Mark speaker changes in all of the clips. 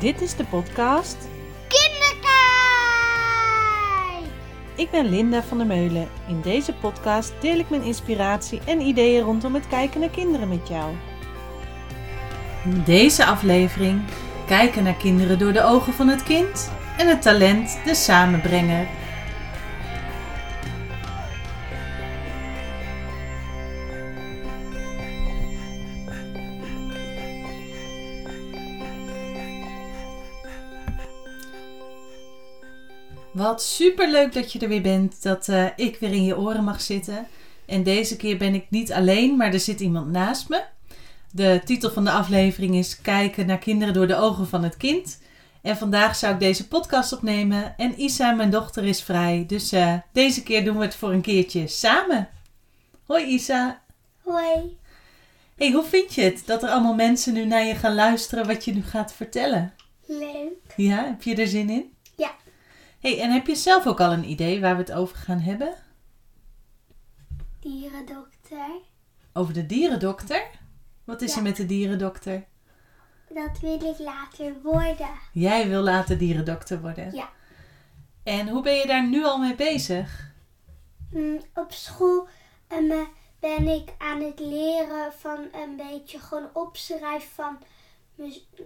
Speaker 1: Dit is de podcast
Speaker 2: Kinderkijk!
Speaker 1: Ik ben Linda van der Meulen. In deze podcast deel ik mijn inspiratie en ideeën rondom het kijken naar kinderen met jou. In deze aflevering kijken naar kinderen door de ogen van het kind en het talent de samenbrenger. Wat super leuk dat je er weer bent, dat eh, ik weer in je oren mag zitten. En deze keer ben ik niet alleen, maar er zit iemand naast me. De titel van de aflevering is Kijken naar kinderen door de ogen van het kind. En vandaag zou ik deze podcast opnemen en Isa, mijn dochter, is vrij. Dus eh, deze keer doen we het voor een keertje samen. Hoi Isa.
Speaker 2: Hoi.
Speaker 1: Hey, hoe vind je het dat er allemaal mensen nu naar je gaan luisteren wat je nu gaat vertellen?
Speaker 2: Leuk.
Speaker 1: Ja, heb je er zin in? Hey, en heb je zelf ook al een idee waar we het over gaan hebben?
Speaker 2: Dierendokter.
Speaker 1: Over de dierendokter? Wat is
Speaker 2: Ja.
Speaker 1: er met de dierendokter?
Speaker 2: Dat wil ik later worden.
Speaker 1: Jij wil later dierendokter worden.
Speaker 2: Ja.
Speaker 1: En hoe ben je daar nu al mee bezig?
Speaker 2: Mm, op school eh, ben ik aan het leren van een beetje gewoon opschrijven van...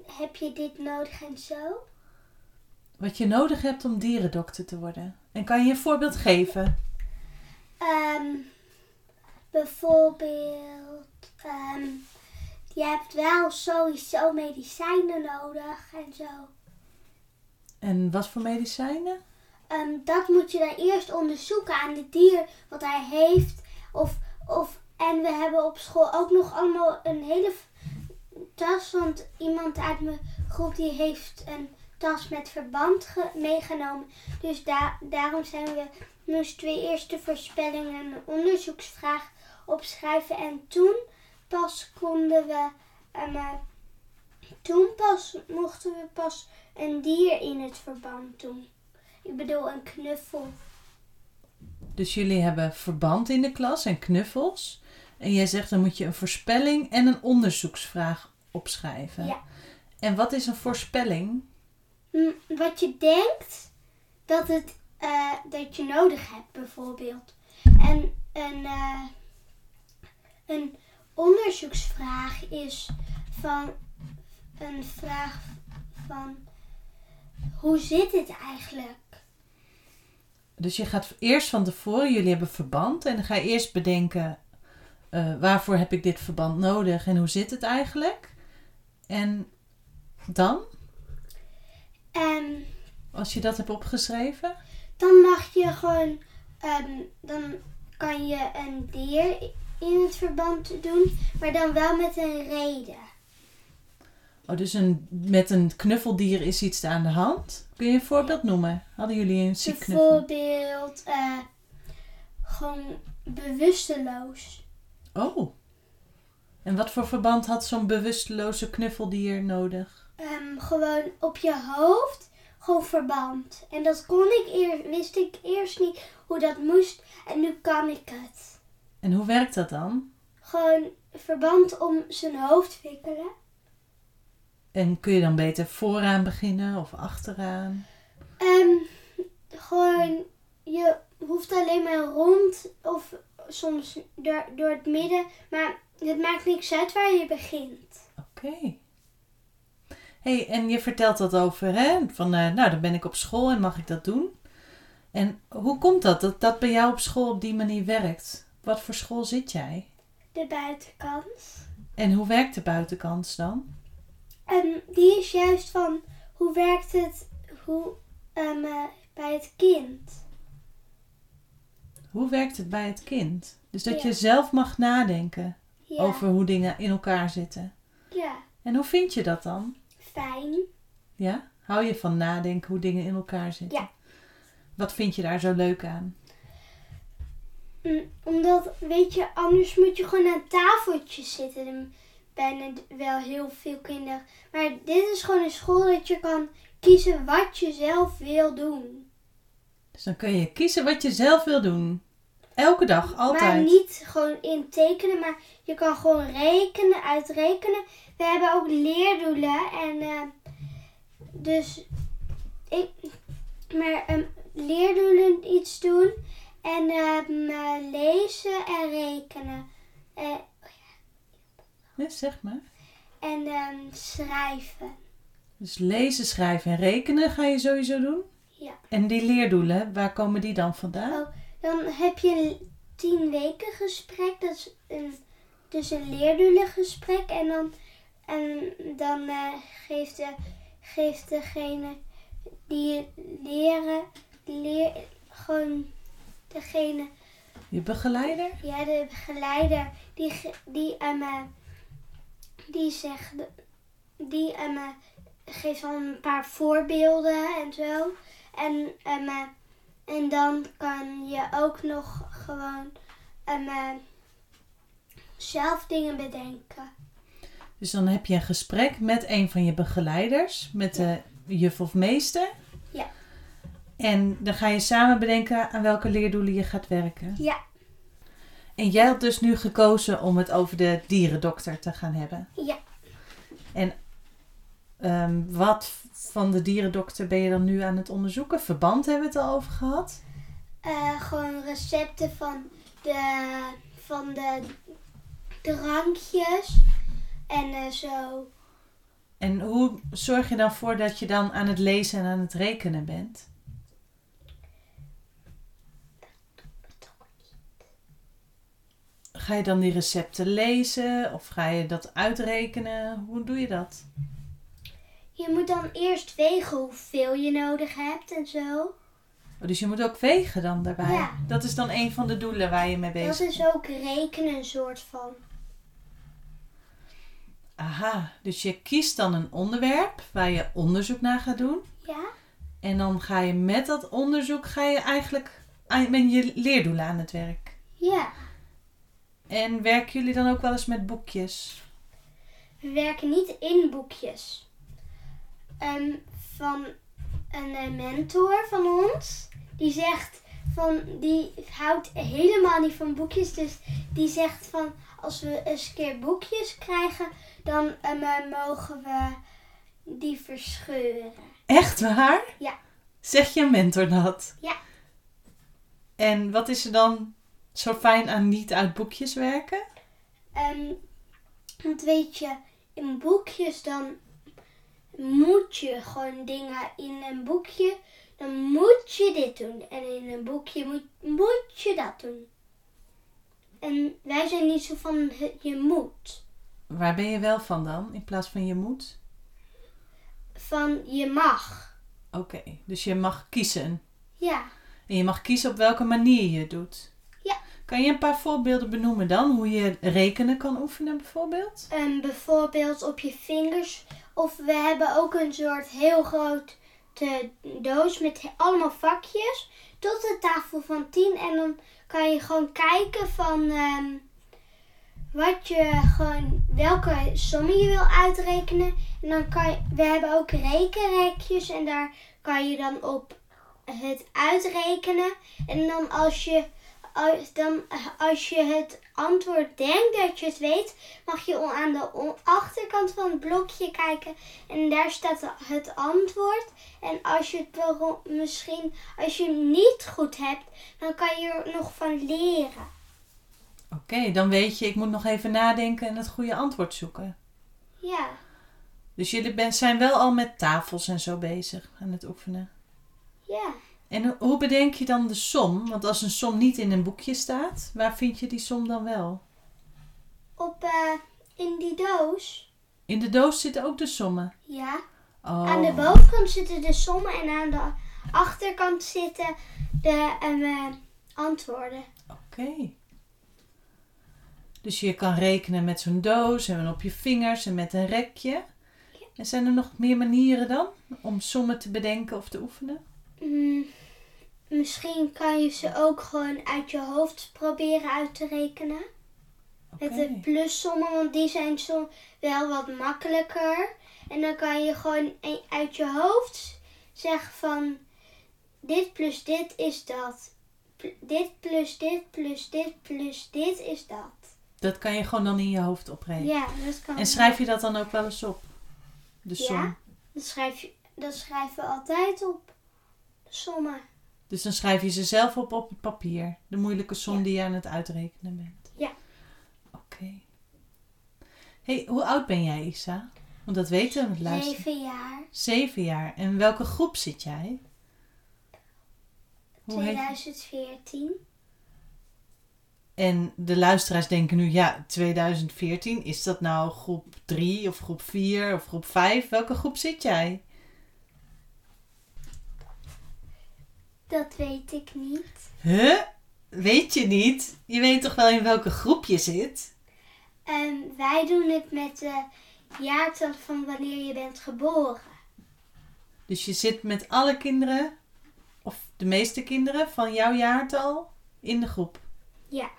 Speaker 2: Heb je dit nodig en zo?
Speaker 1: Wat je nodig hebt om dierendokter te worden. En kan je een voorbeeld geven?
Speaker 2: Ehm, bijvoorbeeld, ehm, je hebt wel sowieso medicijnen nodig en zo.
Speaker 1: En wat voor medicijnen?
Speaker 2: Ehm, dat moet je dan eerst onderzoeken aan het dier wat hij heeft. Of, of, en we hebben op school ook nog allemaal een hele tas. Want iemand uit mijn groep die heeft een tas met verband ge- meegenomen. Dus da- daarom zijn we, moesten we eerst de voorspelling en een onderzoeksvraag opschrijven. En toen pas konden we, eh, toen pas mochten we pas een dier in het verband doen. Ik bedoel een knuffel.
Speaker 1: Dus jullie hebben verband in de klas en knuffels. En jij zegt dan moet je een voorspelling en een onderzoeksvraag opschrijven.
Speaker 2: Ja.
Speaker 1: En wat is een voorspelling?
Speaker 2: Wat je denkt dat, het, eh, dat je nodig hebt, bijvoorbeeld. En een, eh, een onderzoeksvraag is van een vraag van hoe zit het eigenlijk?
Speaker 1: Dus je gaat eerst van tevoren, jullie hebben verband. En dan ga je eerst bedenken, eh, waarvoor heb ik dit verband nodig en hoe zit het eigenlijk? En dan,
Speaker 2: En
Speaker 1: als je dat hebt opgeschreven,
Speaker 2: dan mag je gewoon, ehm, dan kan je een dier in het verband doen, maar dan wel met een reden.
Speaker 1: oh, dus een, met een knuffeldier is iets aan de hand. Kun je een voorbeeld noemen? Hadden jullie een ziek knuffel?
Speaker 2: Bijvoorbeeld eh, gewoon bewusteloos.
Speaker 1: Oh. En wat voor verband had zo'n bewusteloze knuffeldier nodig?
Speaker 2: Ehm, gewoon op je hoofd, gewoon verband. En dat kon ik eerst, wist ik eerst niet hoe dat moest. En nu kan ik het.
Speaker 1: En hoe werkt dat dan?
Speaker 2: Gewoon verband om zijn hoofd wikkelen.
Speaker 1: En kun je dan beter vooraan beginnen of achteraan?
Speaker 2: Ehm, gewoon, je hoeft alleen maar rond of soms door, door het midden. Maar het maakt niks uit waar je begint.
Speaker 1: Oké. Hey, en je vertelt dat over, hè? Van, eh, nou, dan ben ik op school en mag ik dat doen? En hoe komt dat, dat dat bij jou op school op die manier werkt? Wat voor school zit jij?
Speaker 2: De buitenkant.
Speaker 1: En hoe werkt de buitenkant dan?
Speaker 2: En die is juist van hoe werkt het hoe, ehm, eh, bij het kind.
Speaker 1: Hoe werkt het bij het kind? Dus dat
Speaker 2: Ja.
Speaker 1: je zelf mag nadenken
Speaker 2: Ja,
Speaker 1: over hoe dingen in elkaar zitten.
Speaker 2: ja,
Speaker 1: En hoe vind je dat dan?
Speaker 2: Fijn.
Speaker 1: Ja? Hou je van nadenken hoe dingen in elkaar zitten?
Speaker 2: Ja.
Speaker 1: Wat vind je daar zo leuk aan?
Speaker 2: Mm, Omdat, weet je, anders moet je gewoon aan tafeltjes zitten. En bijna d- wel heel veel kinderen. Maar dit is gewoon een school dat je kan kiezen wat je zelf wil doen.
Speaker 1: Dus dan kun je kiezen wat je zelf wil doen. Elke dag, altijd.
Speaker 2: Maar niet gewoon in tekenen, maar je kan gewoon rekenen, uitrekenen. We hebben ook leerdoelen en eh, dus ik, maar um, leerdoelen iets doen en um, uh, lezen en rekenen. Uh,
Speaker 1: Ja, zeg maar.
Speaker 2: en um, schrijven.
Speaker 1: Dus lezen, schrijven en rekenen ga je sowieso doen.
Speaker 2: Ja.
Speaker 1: En die leerdoelen, waar komen die dan vandaan?
Speaker 2: Oh, dan heb je een tien weken gesprek. Dat is een, dus een leerdoelengesprek. En dan, en dan eh, geeft, de, geeft degene die leren, leer, gewoon degene,
Speaker 1: Je begeleider?
Speaker 2: ja, de begeleider, die, die, um, die zegt, die um, geeft dan een paar voorbeelden en zo. En, um, en dan kan je ook nog gewoon um, eh, zelf dingen bedenken.
Speaker 1: Dus dan heb je een gesprek met een van je begeleiders, met de juf of meester.
Speaker 2: Ja.
Speaker 1: En dan ga je samen bedenken aan welke leerdoelen je gaat werken.
Speaker 2: Ja,
Speaker 1: En jij had dus nu gekozen om het over de dierendokter te gaan hebben.
Speaker 2: ja.
Speaker 1: En ehm, wat van de dierendokter ben je dan nu aan het onderzoeken? Verband hebben we het al over gehad.
Speaker 2: Eh, gewoon recepten van de, van de drankjes en eh, zo.
Speaker 1: En hoe zorg je dan voor dat je dan aan het lezen en aan het rekenen bent? Ga je dan die recepten lezen of ga je dat uitrekenen? Hoe doe je dat?
Speaker 2: Je moet dan eerst wegen hoeveel je nodig hebt en zo.
Speaker 1: Oh, dus je moet ook wegen dan daarbij.
Speaker 2: Ja.
Speaker 1: Dat is dan een van de doelen waar je mee bezig
Speaker 2: Dat
Speaker 1: bent.
Speaker 2: is ook rekenen een soort van.
Speaker 1: Aha, dus je kiest dan een onderwerp waar je onderzoek naar gaat doen.
Speaker 2: Ja?
Speaker 1: En dan ga je met dat onderzoek ga je eigenlijk met je leerdoelen aan het werk.
Speaker 2: Ja.
Speaker 1: En werken jullie dan ook wel eens met boekjes?
Speaker 2: We werken niet in boekjes. Ehm, van een eh, mentor van ons. Die zegt van, die houdt helemaal niet van boekjes. Dus die zegt van, als we eens een keer boekjes krijgen, dan ehm, eh, mogen we die verscheuren.
Speaker 1: Echt waar?
Speaker 2: Ja.
Speaker 1: Zeg je mentor dat?
Speaker 2: Ja.
Speaker 1: En wat is er dan zo fijn aan niet uit boekjes werken?
Speaker 2: Ehm, want weet je, in boekjes dan moet je gewoon dingen in een boekje, dan moet je dit doen. En in een boekje moet, moet je dat doen. En wij zijn niet zo van het- je moet.
Speaker 1: Waar ben je wel van dan, in plaats van je moet?
Speaker 2: Van je mag.
Speaker 1: Oké, dus je mag kiezen.
Speaker 2: Ja.
Speaker 1: En je mag kiezen op welke manier je het doet.
Speaker 2: Ja.
Speaker 1: Kan je een paar voorbeelden benoemen dan? Hoe je rekenen kan oefenen bijvoorbeeld?
Speaker 2: Ehm, bijvoorbeeld op je vingers. Of we hebben ook een soort heel grote doos met allemaal vakjes. Tot de tafel van 10. En dan kan je gewoon kijken van ehm, wat je gewoon, welke sommen je wil uitrekenen. En dan kan we hebben ook rekenrekjes. En daar kan je dan op het uitrekenen. En dan als je, als, dan, als je het antwoord denkt dat je het weet, mag je aan de achterkant van het blokje kijken. En daar staat het antwoord. En als je het misschien, als je hem niet goed hebt, dan kan je er nog van leren.
Speaker 1: Oké, dan weet je, ik moet nog even nadenken en het goede antwoord zoeken.
Speaker 2: Ja,
Speaker 1: Dus jullie zijn wel al met tafels en zo bezig aan het oefenen.
Speaker 2: ja.
Speaker 1: En ho- hoe bedenk je dan de som? Want als een som niet in een boekje staat, waar vind je die som dan wel?
Speaker 2: Op, eh, in die doos.
Speaker 1: In de doos zitten ook de sommen.
Speaker 2: Ja.
Speaker 1: Oh.
Speaker 2: Aan de bovenkant zitten de sommen en aan de achterkant zitten de ehm, eh, antwoorden.
Speaker 1: Oké. Dus je kan rekenen met zo'n doos en op je vingers en met een rekje. En zijn er nog meer manieren dan om sommen te bedenken of te oefenen?
Speaker 2: Mm, misschien kan je ze ook gewoon uit je hoofd proberen uit te rekenen. Met de plussommen, want die zijn zo wel wat makkelijker. En dan kan je gewoon een- uit je hoofd zeggen van dit plus dit is dat. Pl- Dit plus dit plus dit plus dit is dat.
Speaker 1: Dat kan je gewoon dan in je hoofd oprekenen.
Speaker 2: Ja, dat kan.
Speaker 1: En schrijf je dat dan ook wel eens op? De som.
Speaker 2: Ja. Dan schrijf je, dat schrijven we altijd op. De sommen.
Speaker 1: Dus dan schrijf je ze zelf op op het papier. De moeilijke som
Speaker 2: Ja.
Speaker 1: die je aan het uitrekenen bent.
Speaker 2: Ja.
Speaker 1: Oké. hey, hoe oud ben jij, Isa? Want dat weten we luisteren.
Speaker 2: Zeven jaar.
Speaker 1: Zeven jaar. En in welke groep zit jij? Hoe heet
Speaker 2: 2014.
Speaker 1: En de luisteraars denken nu, ja, 2014, is dat nou groep 3 of groep 4 of groep 5? Welke groep zit jij?
Speaker 2: Dat weet ik niet.
Speaker 1: Huh? Weet je niet? Je weet toch wel in welke groep je zit?
Speaker 2: En wij doen het met de jaartal van wanneer je bent geboren.
Speaker 1: Dus je zit met alle kinderen, of de meeste kinderen van jouw jaartal, in de groep.
Speaker 2: Ja.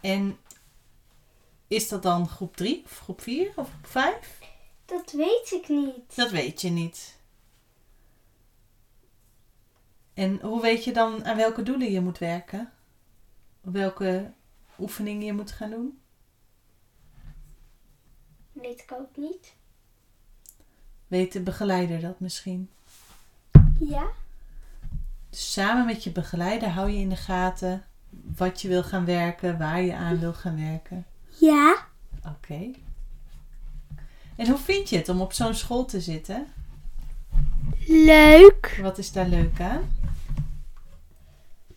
Speaker 1: En is dat dan groep 3 of groep 4 of groep 5?
Speaker 2: Dat weet ik niet.
Speaker 1: Dat weet je niet. En hoe weet je dan aan welke doelen je moet werken? Welke oefeningen je moet gaan doen?
Speaker 2: Weet ik ook niet.
Speaker 1: Weet de begeleider dat misschien?
Speaker 2: Ja?
Speaker 1: Dus samen met je begeleider hou je in de gaten wat je wil gaan werken, waar je aan wil gaan werken.
Speaker 2: Ja.
Speaker 1: Oké. En hoe vind je het om op zo'n school te zitten?
Speaker 2: Leuk.
Speaker 1: Wat is daar leuk aan?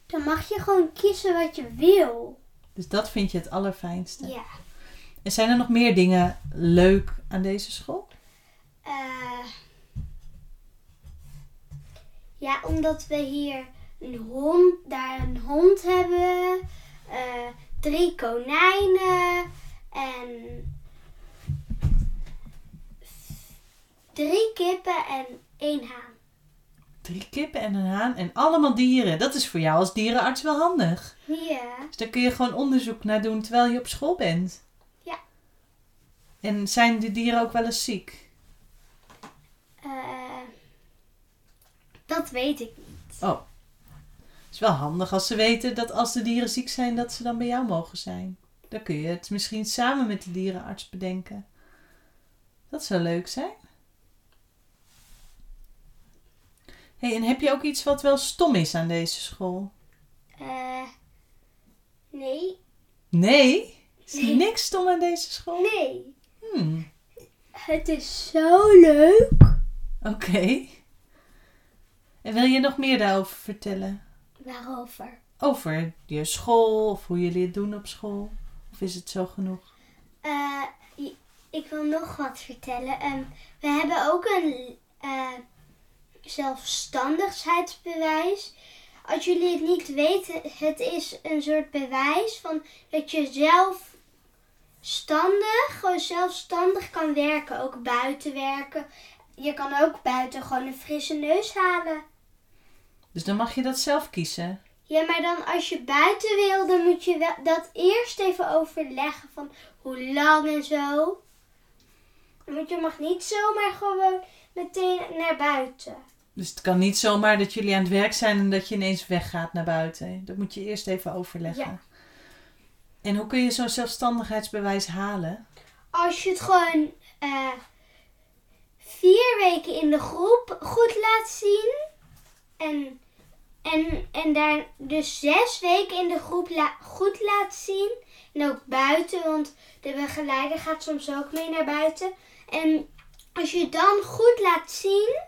Speaker 2: Dan mag je gewoon kiezen wat je wil.
Speaker 1: Dus dat vind je het allerfijnste.
Speaker 2: Ja.
Speaker 1: En zijn er nog meer dingen leuk aan deze school?
Speaker 2: Eh, ja, omdat we hier een hond, daar een hond hebben, eh, drie konijnen en drie kippen en één haan.
Speaker 1: Drie kippen en een haan en allemaal dieren. Dat is voor jou als dierenarts wel handig.
Speaker 2: Ja,
Speaker 1: Dus daar kun je gewoon onderzoek naar doen terwijl je op school bent.
Speaker 2: Ja.
Speaker 1: En zijn de dieren ook wel eens ziek?
Speaker 2: eh, dat weet ik niet.
Speaker 1: Oh. Het is wel handig als ze weten dat als de dieren ziek zijn, dat ze dan bij jou mogen zijn. Dan kun je het misschien samen met de dierenarts bedenken. Dat zou leuk zijn. Hey, en heb je ook iets wat wel stom is aan deze school?
Speaker 2: Eh, nee,
Speaker 1: Nee? Is er niks stom aan deze school?
Speaker 2: nee.
Speaker 1: Hmm,
Speaker 2: Het is zo leuk.
Speaker 1: oké. En wil je nog meer daarover vertellen?
Speaker 2: Waarover?
Speaker 1: Over je school of hoe jullie het doen op school? Of is het zo genoeg?
Speaker 2: Eh, ik wil nog wat vertellen. Ehm, we hebben ook een eh, zelfstandigheidsbewijs. Als jullie het niet weten, het is een soort bewijs van dat je zelfstandig, gewoon zelfstandig kan werken. Ook buiten werken. Je kan ook buiten gewoon een frisse neus halen.
Speaker 1: Dus dan mag je dat zelf kiezen.
Speaker 2: Ja, maar dan als je buiten wil, dan moet je wel dat eerst even overleggen van hoe lang en zo. Want je mag niet zomaar gewoon meteen naar buiten.
Speaker 1: Dus het kan niet zomaar dat jullie aan het werk zijn en dat je ineens weggaat naar buiten. Dat moet je eerst even overleggen.
Speaker 2: Ja.
Speaker 1: En hoe kun je zo'n zelfstandigheidsbewijs halen?
Speaker 2: Als je het gewoon eh, vier weken in de groep goed laat zien. En, en, en daar dus zes weken in de groep la- goed laat zien. En ook buiten, want de begeleider gaat soms ook mee naar buiten. En als je het dan goed laat zien,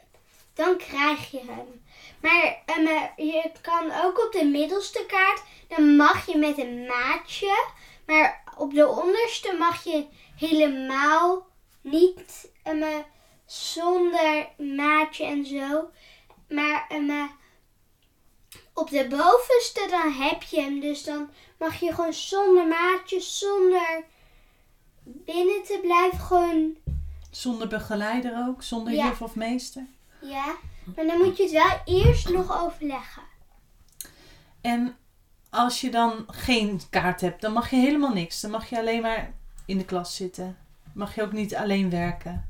Speaker 2: dan krijg je hem. Maar eh, je kan ook op de middelste kaart, dan mag je met een maatje. Maar op de onderste mag je helemaal niet eh, zonder maatje en zo. Maar eh, op de bovenste dan heb je hem. Dus dan mag je gewoon zonder maatje, zonder binnen te blijven. Gewoon,
Speaker 1: Zonder begeleider ook? Zonder
Speaker 2: Ja.
Speaker 1: juf of meester?
Speaker 2: Ja. Maar dan moet je het wel eerst nog overleggen.
Speaker 1: En als je dan geen kaart hebt, dan mag je helemaal niks. Dan mag je alleen maar in de klas zitten. Mag je ook niet alleen werken.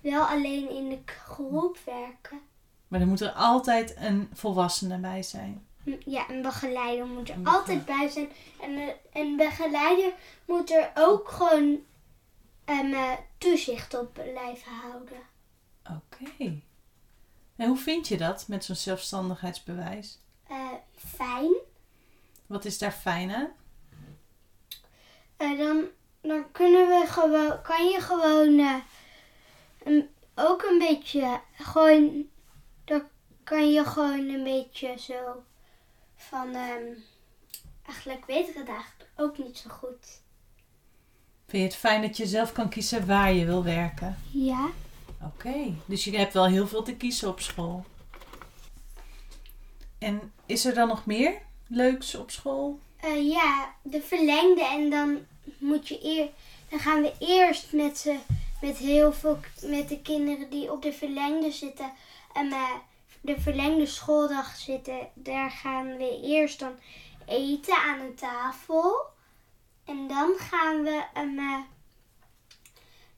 Speaker 2: Wel alleen in de groep werken.
Speaker 1: Maar dan moet er altijd een volwassene bij zijn.
Speaker 2: Ja, een begeleider moet er altijd bij zijn. En eh, een begeleider moet er ook gewoon eh, toezicht op blijven houden.
Speaker 1: Oké. En hoe vind je dat met zo'n zelfstandigheidsbewijs?
Speaker 2: Eh, fijn.
Speaker 1: Wat is daar fijn aan?
Speaker 2: Eh, dan, dan kunnen we gewoon, kan je gewoon eh, een, ook een beetje, gewoon, dan kan je gewoon een beetje zo van, ehm, eigenlijk weet ik het eigenlijk ook niet zo goed.
Speaker 1: Vind je het fijn dat je zelf kan kiezen waar je wil werken?
Speaker 2: Ja.
Speaker 1: Oké, dus je hebt wel heel veel te kiezen op school. En is er dan nog meer leuks op school?
Speaker 2: Eh, ja, de verlengde en dan moet je eer, dan gaan we eerst met ze, met heel veel, met de kinderen die op de verlengde zitten en uh, de verlengde schooldag zitten, daar gaan we eerst dan eten aan een tafel en dan gaan we um,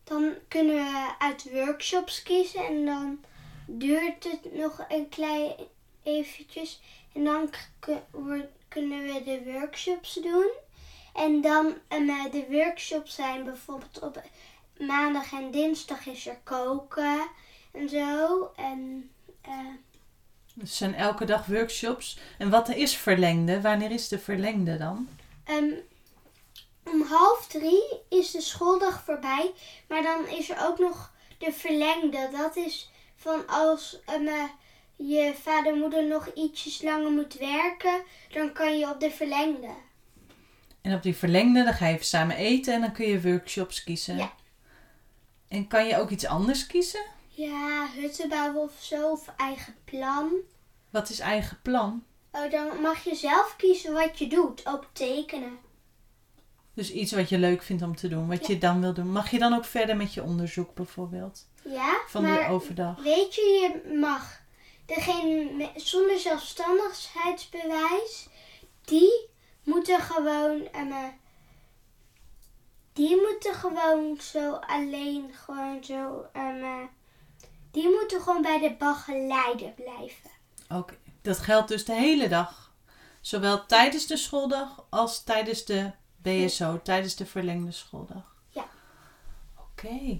Speaker 2: dan kunnen we uit workshops kiezen en dan duurt het nog een klein eventjes en dan kunnen we de workshops doen. En dan um, de workshops zijn bijvoorbeeld op maandag en dinsdag is er koken en zo. En, uh,
Speaker 1: dus zijn elke dag workshops. En wat is verlengde? Wanneer is de verlengde dan?
Speaker 2: Um, om half drie is de schooldag voorbij. Maar dan is er ook nog de verlengde. Dat is van als um, je vader en moeder nog ietsjes langer moet werken, dan kan je op de verlengde.
Speaker 1: En op die verlengde, dan ga je even samen eten en dan kun je workshops kiezen.
Speaker 2: Ja.
Speaker 1: En kan je ook iets anders kiezen?
Speaker 2: Ja, hutten bouwen of zo, of eigen plan.
Speaker 1: Wat is eigen plan?
Speaker 2: Oh, dan mag je zelf kiezen wat je doet, ook tekenen.
Speaker 1: Dus iets wat je leuk vindt om te doen, wat je dan wil doen. Mag je dan ook verder met je onderzoek bijvoorbeeld?
Speaker 2: Ja,
Speaker 1: Van
Speaker 2: maar
Speaker 1: de overdag.
Speaker 2: weet je, je mag degene zonder zelfstandigheidsbewijs, die moeten gewoon, um, die moeten gewoon zo alleen, gewoon zo, um, die moeten gewoon bij de begeleider blijven.
Speaker 1: Oké, dat geldt dus de hele dag. Zowel tijdens de schooldag als tijdens de BSO, tijdens de verlengde schooldag.
Speaker 2: Ja.
Speaker 1: Oké.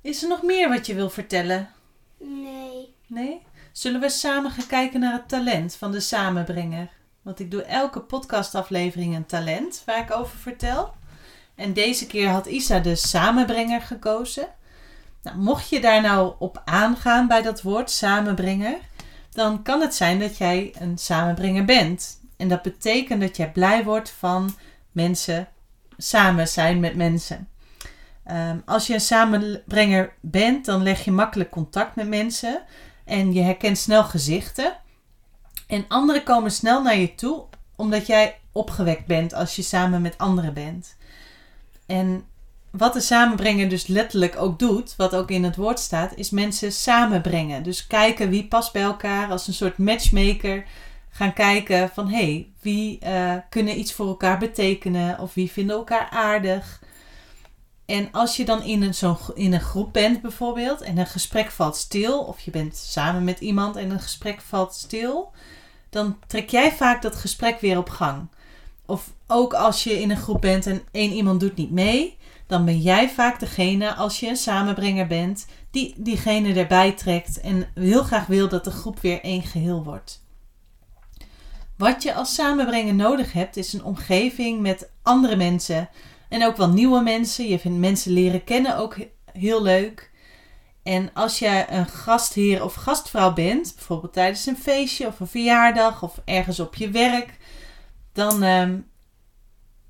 Speaker 1: Is er nog meer wat je wil vertellen?
Speaker 2: Nee.
Speaker 1: Nee? Zullen we samen gaan kijken naar het talent van de samenbrenger? Want ik doe elke podcastaflevering een talent waar ik over vertel. En deze keer had Isa de samenbrenger gekozen. Nou, mocht je daar nou op aangaan bij dat woord samenbrenger, dan kan het zijn dat jij een samenbrenger bent. En dat betekent dat jij blij wordt van mensen samen zijn met mensen. Ehm, als je een samenbrenger bent, dan leg je makkelijk contact met mensen en je herkent snel gezichten. En anderen komen snel naar je toe omdat jij opgewekt bent als je samen met anderen bent. En wat de samenbrenger dus letterlijk ook doet, wat ook in het woord staat, is mensen samenbrengen. Dus kijken wie past bij elkaar als een soort matchmaker. Gaan kijken van hé, hey, wie uh, kunnen iets voor elkaar betekenen of wie vinden elkaar aardig. En als je dan in een, zo in een groep bent bijvoorbeeld en een gesprek valt stil, of je bent samen met iemand en een gesprek valt stil, dan trek jij vaak dat gesprek weer op gang. Of ook als je in een groep bent en één iemand doet niet mee, dan ben jij vaak degene, als je een samenbrenger bent, die diegene erbij trekt en heel graag wil dat de groep weer één geheel wordt. Wat je als samenbrenger nodig hebt, is een omgeving met andere mensen en ook wel nieuwe mensen. Je vindt mensen leren kennen ook heel leuk. En als je een gastheer of gastvrouw bent, bijvoorbeeld tijdens een feestje of een verjaardag of ergens op je werk, dan um,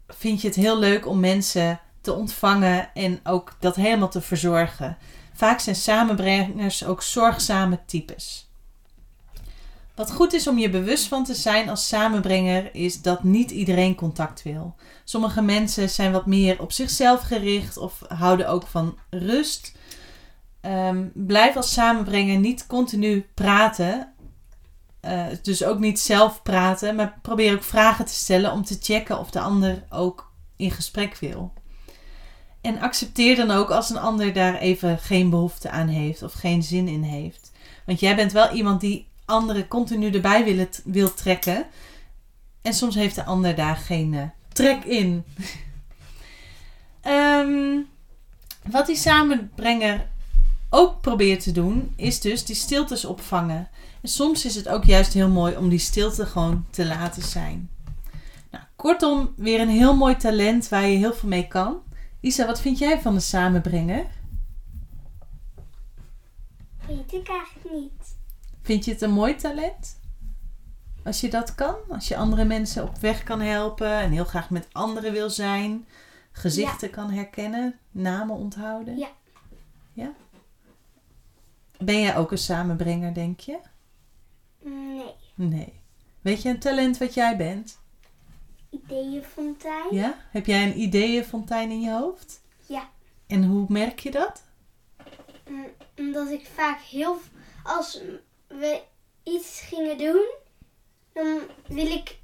Speaker 1: vind je het heel leuk om mensen te ontvangen en ook dat helemaal te verzorgen. Vaak zijn samenbrengers ook zorgzame types. Wat goed is om je bewust van te zijn als samenbrenger is dat niet iedereen contact wil. Sommige mensen zijn wat meer op zichzelf gericht of houden ook van rust. Um, blijf als samenbrenger niet continu praten. Uh, dus ook niet zelf praten, maar probeer ook vragen te stellen om te checken of de ander ook in gesprek wil. En accepteer dan ook als een ander daar even geen behoefte aan heeft of geen zin in heeft. Want jij bent wel iemand die anderen continu erbij wil, wil trekken. En soms heeft de ander daar geen uh, trek in. um, wat die samenbrenger ook probeer te doen, is dus die stiltes opvangen. En soms is het ook juist heel mooi om die stilte gewoon te laten zijn. Nou, kortom, weer een heel mooi talent waar je heel veel mee kan. Isa, wat vind jij van de samenbrengen?
Speaker 2: Weet ik eigenlijk niet.
Speaker 1: Vind je het een mooi talent? Als je dat kan, als je andere mensen op weg kan helpen en heel graag met anderen wil zijn, gezichten kan herkennen, namen onthouden.
Speaker 2: Ja.
Speaker 1: Ja? Ben jij ook een samenbrenger, denk je?
Speaker 2: Nee.
Speaker 1: Nee. Weet je een talent wat jij bent?
Speaker 2: Ideeënfontein?
Speaker 1: Ja? Heb jij een ideeënfontein in je hoofd?
Speaker 2: Ja.
Speaker 1: En hoe merk je dat?
Speaker 2: Mm, Omdat ik vaak heel... Als we iets gingen doen, dan wil ik...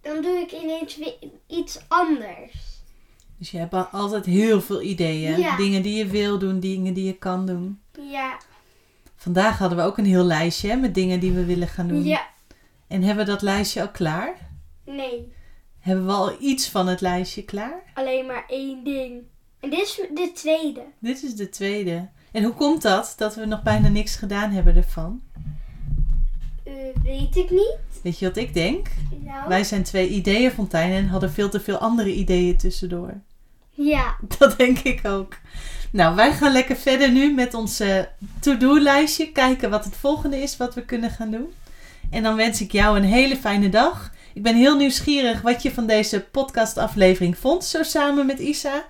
Speaker 2: Dan doe ik ineens weer iets anders.
Speaker 1: Dus je hebt al- altijd heel veel ideeën.
Speaker 2: Ja.
Speaker 1: Dingen die je wil doen, dingen die je kan doen.
Speaker 2: Ja.
Speaker 1: Vandaag hadden we ook een heel lijstje hè, met dingen die we willen gaan doen.
Speaker 2: Ja.
Speaker 1: En hebben we dat lijstje al klaar?
Speaker 2: Nee.
Speaker 1: Hebben we al iets van het lijstje klaar?
Speaker 2: Alleen maar één ding. En dit is de tweede.
Speaker 1: Dit is de tweede. En hoe komt dat, dat we nog bijna niks gedaan hebben ervan?
Speaker 2: Eh, weet ik niet.
Speaker 1: Weet je wat ik denk?
Speaker 2: Nou.
Speaker 1: Wij zijn twee ideeënfonteinen en hadden veel te veel andere ideeën tussendoor.
Speaker 2: Ja.
Speaker 1: Dat denk ik ook. Nou, wij gaan lekker verder nu met ons eh, to-do-lijstje. Kijken wat het volgende is wat we kunnen gaan doen. En dan wens ik jou een hele fijne dag. Ik ben heel nieuwsgierig wat je van deze podcastaflevering vond, zo samen met Isa.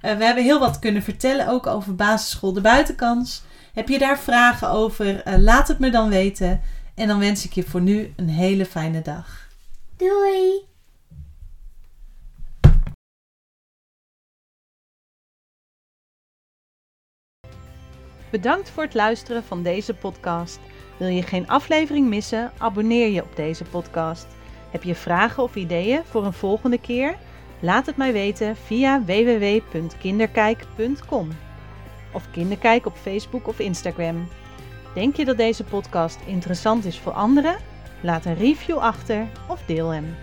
Speaker 1: Eh, we hebben heel wat kunnen vertellen, ook over basisschool De Buitenkans. Heb je daar vragen over? Eh, laat het me dan weten. En dan wens ik je voor nu een hele fijne dag.
Speaker 2: Doei.
Speaker 1: Bedankt voor het luisteren van deze podcast. Wil je geen aflevering missen? Abonneer je op deze podcast. Heb je vragen of ideeën voor een volgende keer? Laat het mij weten via www.kinderkijk.com of Kinderkijk op Facebook of Instagram. Denk je dat deze podcast interessant is voor anderen? Laat een review achter of deel hem.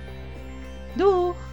Speaker 1: Doeg!